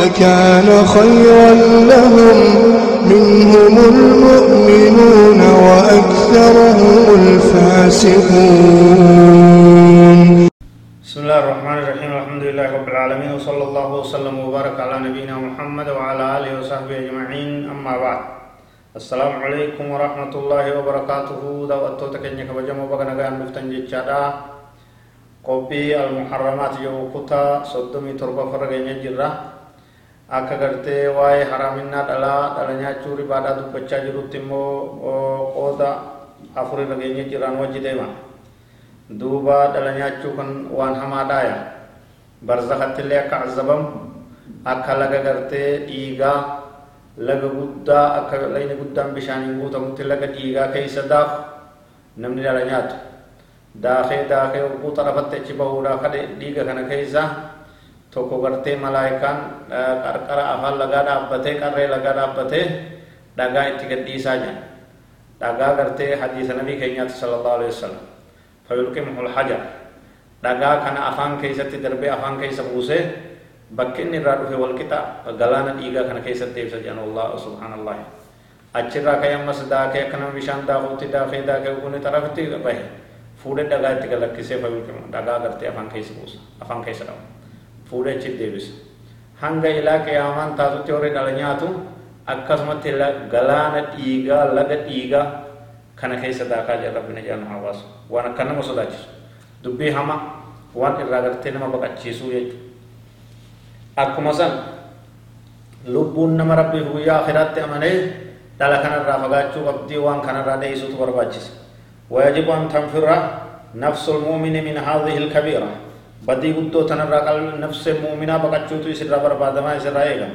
لكان خيرا لهم. منهم المؤمنون وأكثرهم الفاسقون. بسم الله الرحمن الرحيم. الحمد لله رب العالمين. وصلى الله وسلم وبارك على نبينا محمد وعلى آله وصحبه أجمعين. أما بعد السلام عليكم ورحمة الله وبركاته. دعوة تكني كبجم وبغنغان مفتن جتشادا قوبي المحرمات كتا صدمي تربة فرغين جرة akka gartee waa'ee haraaminaa dhalaa dhala nyaachuu ribaadhaa dubbachaa jirutti immoo qooda afur irra geenye jiraan wajji deema duuba dhala nyaachuu kan waan hamaadhaaya barzakattillee akka azabamu akka laga gartee dhiigaa laga guddaa akka layni guddaan bishaaniin guutamutti laga dhiigaa keeysa daaku namni dhala nyaatu daakee daakee oguu xarafatti achi bahuudhaa kadhe dhiiga kana keeysa tokko gartee malaayikaan qarqara afaan lagaa dhaabbatee qarree lagaa dhaabbatee dhagaa itti gadhiisaa jiran dhagaa gartee hadiisa nabii keenyaatti sallallahu alaihi wasallam fayulqimuhu alhajar dhagaa kana afaan keessatti darbee afaan keessa buusee bakki inni irraa dhufe walqixa galaana dhiigaa kana keessatti ibsa jedhan allah subhaanallahi achirraa ka'ee ammas daakee akka nama bishaan daakuutti daakee daakee kuni xarafitti bahe fuudhee dhagaa itti galakkisee fayulqimu dhagaa gartee afaan keessa buusa afaan keessa dhabu fuudhee achi deebisa hanga ilaa qiyaamaan taatutti warri dhala nyaatu akkasumatti galaana dhiigaa laga dhiigaa kana keessa daakaa jira rabbina jedhan hawaasu waan akka nama sodaachisu dubbii hama waan irraa gartee nama baqachiisuu jechuudha akkuma san lubbuun nama rabbiif guyyaa akhiraatti amanee dhala kanarraa fagaachuu qabdii waan kanarraa dheeysuutu barbaachisa ويجب أن تنفر نفس المؤمن من هذه الكبيرة بدي قدو تنرى قلب نفس المؤمنة بقى يسر برباد ما يسر ايغا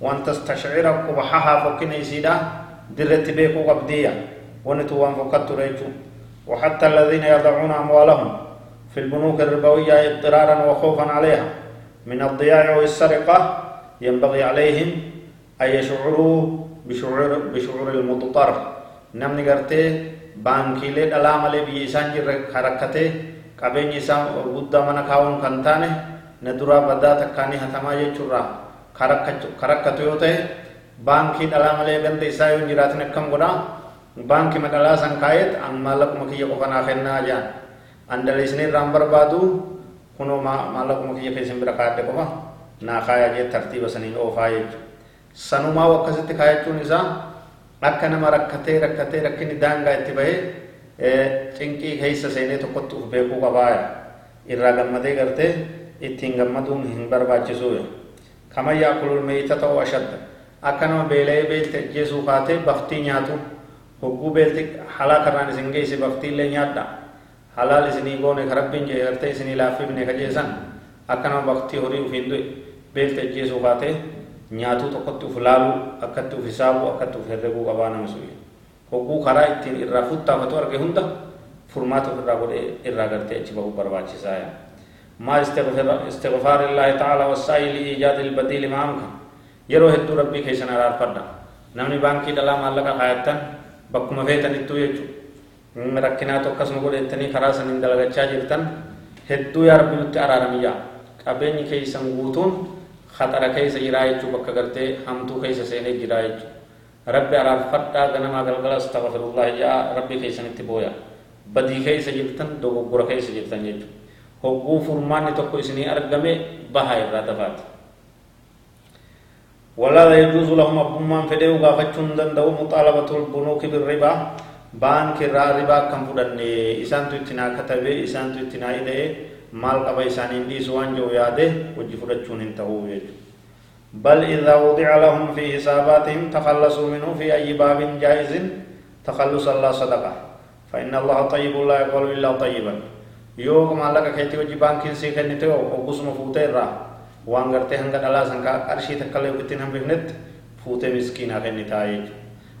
وان تستشعر قبحها فكين يسيدا درت بيكو قبدية ونتو فقدت ريتو وحتى الذين يضعون أموالهم في البنوك الربوية اضطرارا وخوفا عليها من الضياع والسرقة ينبغي عليهم أن يشعروا بشعور بشعور المضطر نمني قرتي بانكي لي دلا مالي بيسان جر حركته qabeenyi isaa guddaa mana kaa'uun kan taane na duraa badaa takkaanii hatamaa jechuurraa karakkatu yoo ta'e baankii dhalaa malee ganda isaa yoo jiraatin akkam godhaa baankii madhalaa san kaa'eet an maallaquma kiyya qofa naa kennaa jaan an daleessinee irraan barbaadu kunoo maallaquma kiyya keessan bira kaa'adde qofa naa kaayaa jee tartiiba saniin oofaa jechuudha sanumaa akkasitti kaayachuun isaa akka nama rakkatee rakkatee rakkinni daangaa itti bahee cinqii keessa seenee tokkotti uf beekuu qabaaya irraa gammadee gartee ittiin gammaduun hin barbaachisu kaman yaakulul meeyita ta'uu ashadda akka nama beela'ee beelte ajjeesuu kaatee baftii nyaatu hogguu beelti halaa karraan isin geesse baftiillee nyaadha halaal isinii goone karabbiin jee gartee isinii laaffifne kajeessan akka nama baftii horii uf hin du'e beelte ajjeesuu kaatee nyaatuu tokkotti uf laaluu akkatti uf hisaabuu akkatti uf herreguu qabaa nama su'e hogguu karaa ittiin irraa futtaafatu arge hunda furmaata ofirraa godhee irraa gartee achi bahuu barbaachisaa maa istighfaar illaahi ta'ala wassaa'i liijaadi ilbadiili maa amkan yeroo hedduu rabbii keessan araarfadha namni baankii dhalaa maallaqa kaayattan bakkuma feetanittuu jechuudha rakkinaatu akkasuma godhettanii karaa saniin dalagachaa jirtan hedduu yaa rabbi nutti araaramiyyaa qabeenyi keessan guutuun khaxara keessa jiraa jechuu bakka gartee hamtuu keessa seenee jiraa jechuudha rabbi araarfadhaa ganamaa galgala astaqfirullah yaa rabbi keessanitti booya badii keessa jirtan dogoggora keessa jirtan jechuudha hogguu furmaanni tokko isinii argame bahaa irraa dafaati walaa yajuuzu lahum abbummaan fedhee ugaafachuun danda'u muxaalabatul bunuuki birribaa baankii irraa ribaa akkan fudhanne isaantu itti naa katabee isaantu itti naa hidhee maal qaba isaaniin dhiisu waan jiru yaade hojii fudhachuun hin ta'uu jechuudha بل إذا وضع لهم في حساباتهم تخلصوا منه في أي باب جائز تخلص الله صدقة. فإن الله طيب لا يقبل إلا طيبا. يوغ ما لك كيتي وجي بانك سيكا نتو وقوس مفوتين را وانگر تهنگا دلا سنكا أرشي تقلي وقتين هم بغنت فوتين مسكين هاگه نتائج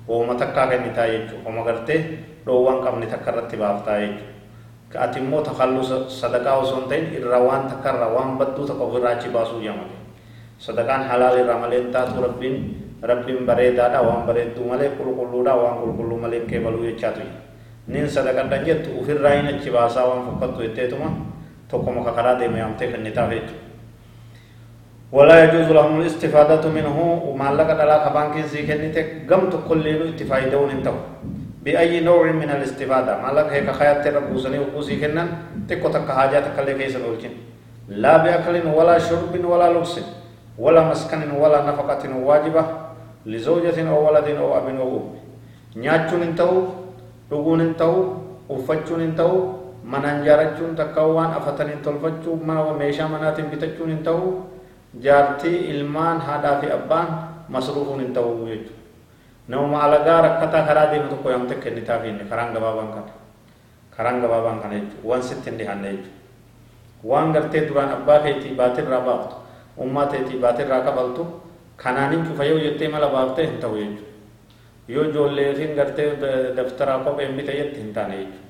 ومتقا هاگه نتائج. ومگر ته روان کم نتقر رتباب تائج كأتمو تخلص صدقاء وسنتين الروان تقر روان بدو تقوير راجي باسو جامده sadaqaan halaal irraa malee hin taatu rabbiin rabbiin bareedaadha waan bareedduu malee qulqulluudha waan qulqulluu malee kee baluu jechaatu nin sadaqadhan jettu ofirraa hin achi baasaa waan fokkattu jetteetuma tokko maka karaa deeme yaamtee kennitaaf jechuudha ولا يجوز لهم الاستفادة منه وما لك دلا كبان كنسي كنيته قم تقول له اتفايدون انتو بأي نوع من الاستفادة ما لك هيك خيات تربوسني وقوسي كنن تكو تك حاجات كله كيس نولكين لا بأكل ولا شرب ولا لبس ولا مسكن ولا نفقة واجبة لزوجة أو ولد أو أب أو أم nyaachuun hin ta'u dhuguun hin ta'u uffachuun hin ta'u manaan jaarachuun takka waan afataniin tolfachuu mana meeshaa manaatiin bitachuun hin ta'u jaartii ilmaan haadhaa fi abbaan masruufuun hin ta'u jechuudha. Namuma alagaa rakkataa karaa deemu tokko yaamte kennitaa fi karaan gabaabaan kana. Karaan gabaabaan kana jechuudha. Waan sitti hin dhiyaanne jechuudha. Waan gartee duraan abbaa keetii baatirraa baaftu, ummaa keetii baatirraa kafaltu, kanaanin cufa yoo jettee mala baaftee hin ta'u jechuudha. Yoo ijoolleetiin gartee daftaraa kophee hin bite jetti hin taane jechuudha.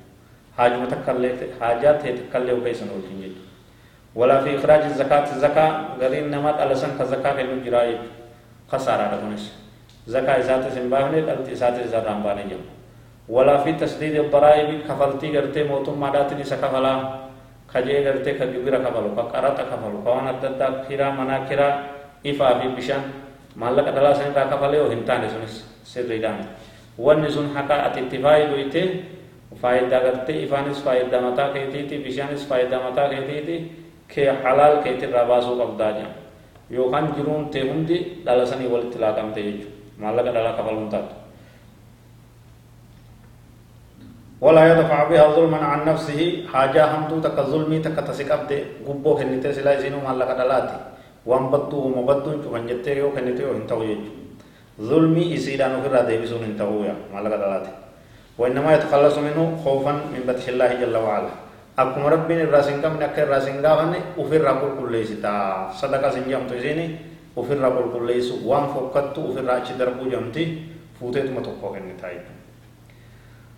Haajuma takkallee haajaa ta'e takkallee keessan oolchin jechuudha. ولا في إخراج الزكاة الزكاة قرين نمات على سن كزكاة كنو جراي خسارة ركنش زكاة ذات سنباهنة التي ذات زرام باني جم ولا في تسديد الضرائب كفلتي قرتي موتم ماداتني سكفلا خجي قرتي كجبير كفلو كقرات كفلو كوانا تدى كرا منا كرا إفا في بشان مالك دلا سن را كفلي وهنتان سنس سريدان ون سن حقا اتفاقي دويته فائدة قرتي إفانس فائدة متا كيتيتي بشانس فائدة متا كيتيتي kee halaal keetirraa baasuu qabdaa jedha yookaan jiruun tee hundi dhala sanii walitti laakamte jechuudha maallaqa dhala kafaluun taatu. ولا يدفع بها ظلما عن نفسه. حاجة هم تو تك ظلمي تك تسكب دي غبو خنيت سلا زينو مال لك دلاتي وان بطو هم بطو انتو من جتريو خنيت يو انتو يجو. ظلمي اسي دانو خرا دي بسون انتو يا مال لك دلاتي وإنما يتخلص منه خوفا من بطش الله جل وعلا. أكم ربين الراسين كم نكر الراسين غاوان وفر رابر كل ليس تا صدقا سنجام تيزيني وفر رابر كل ليس وان فوقت وفر راچ دربو جمتي. فوتت متوقع خنيتا يجو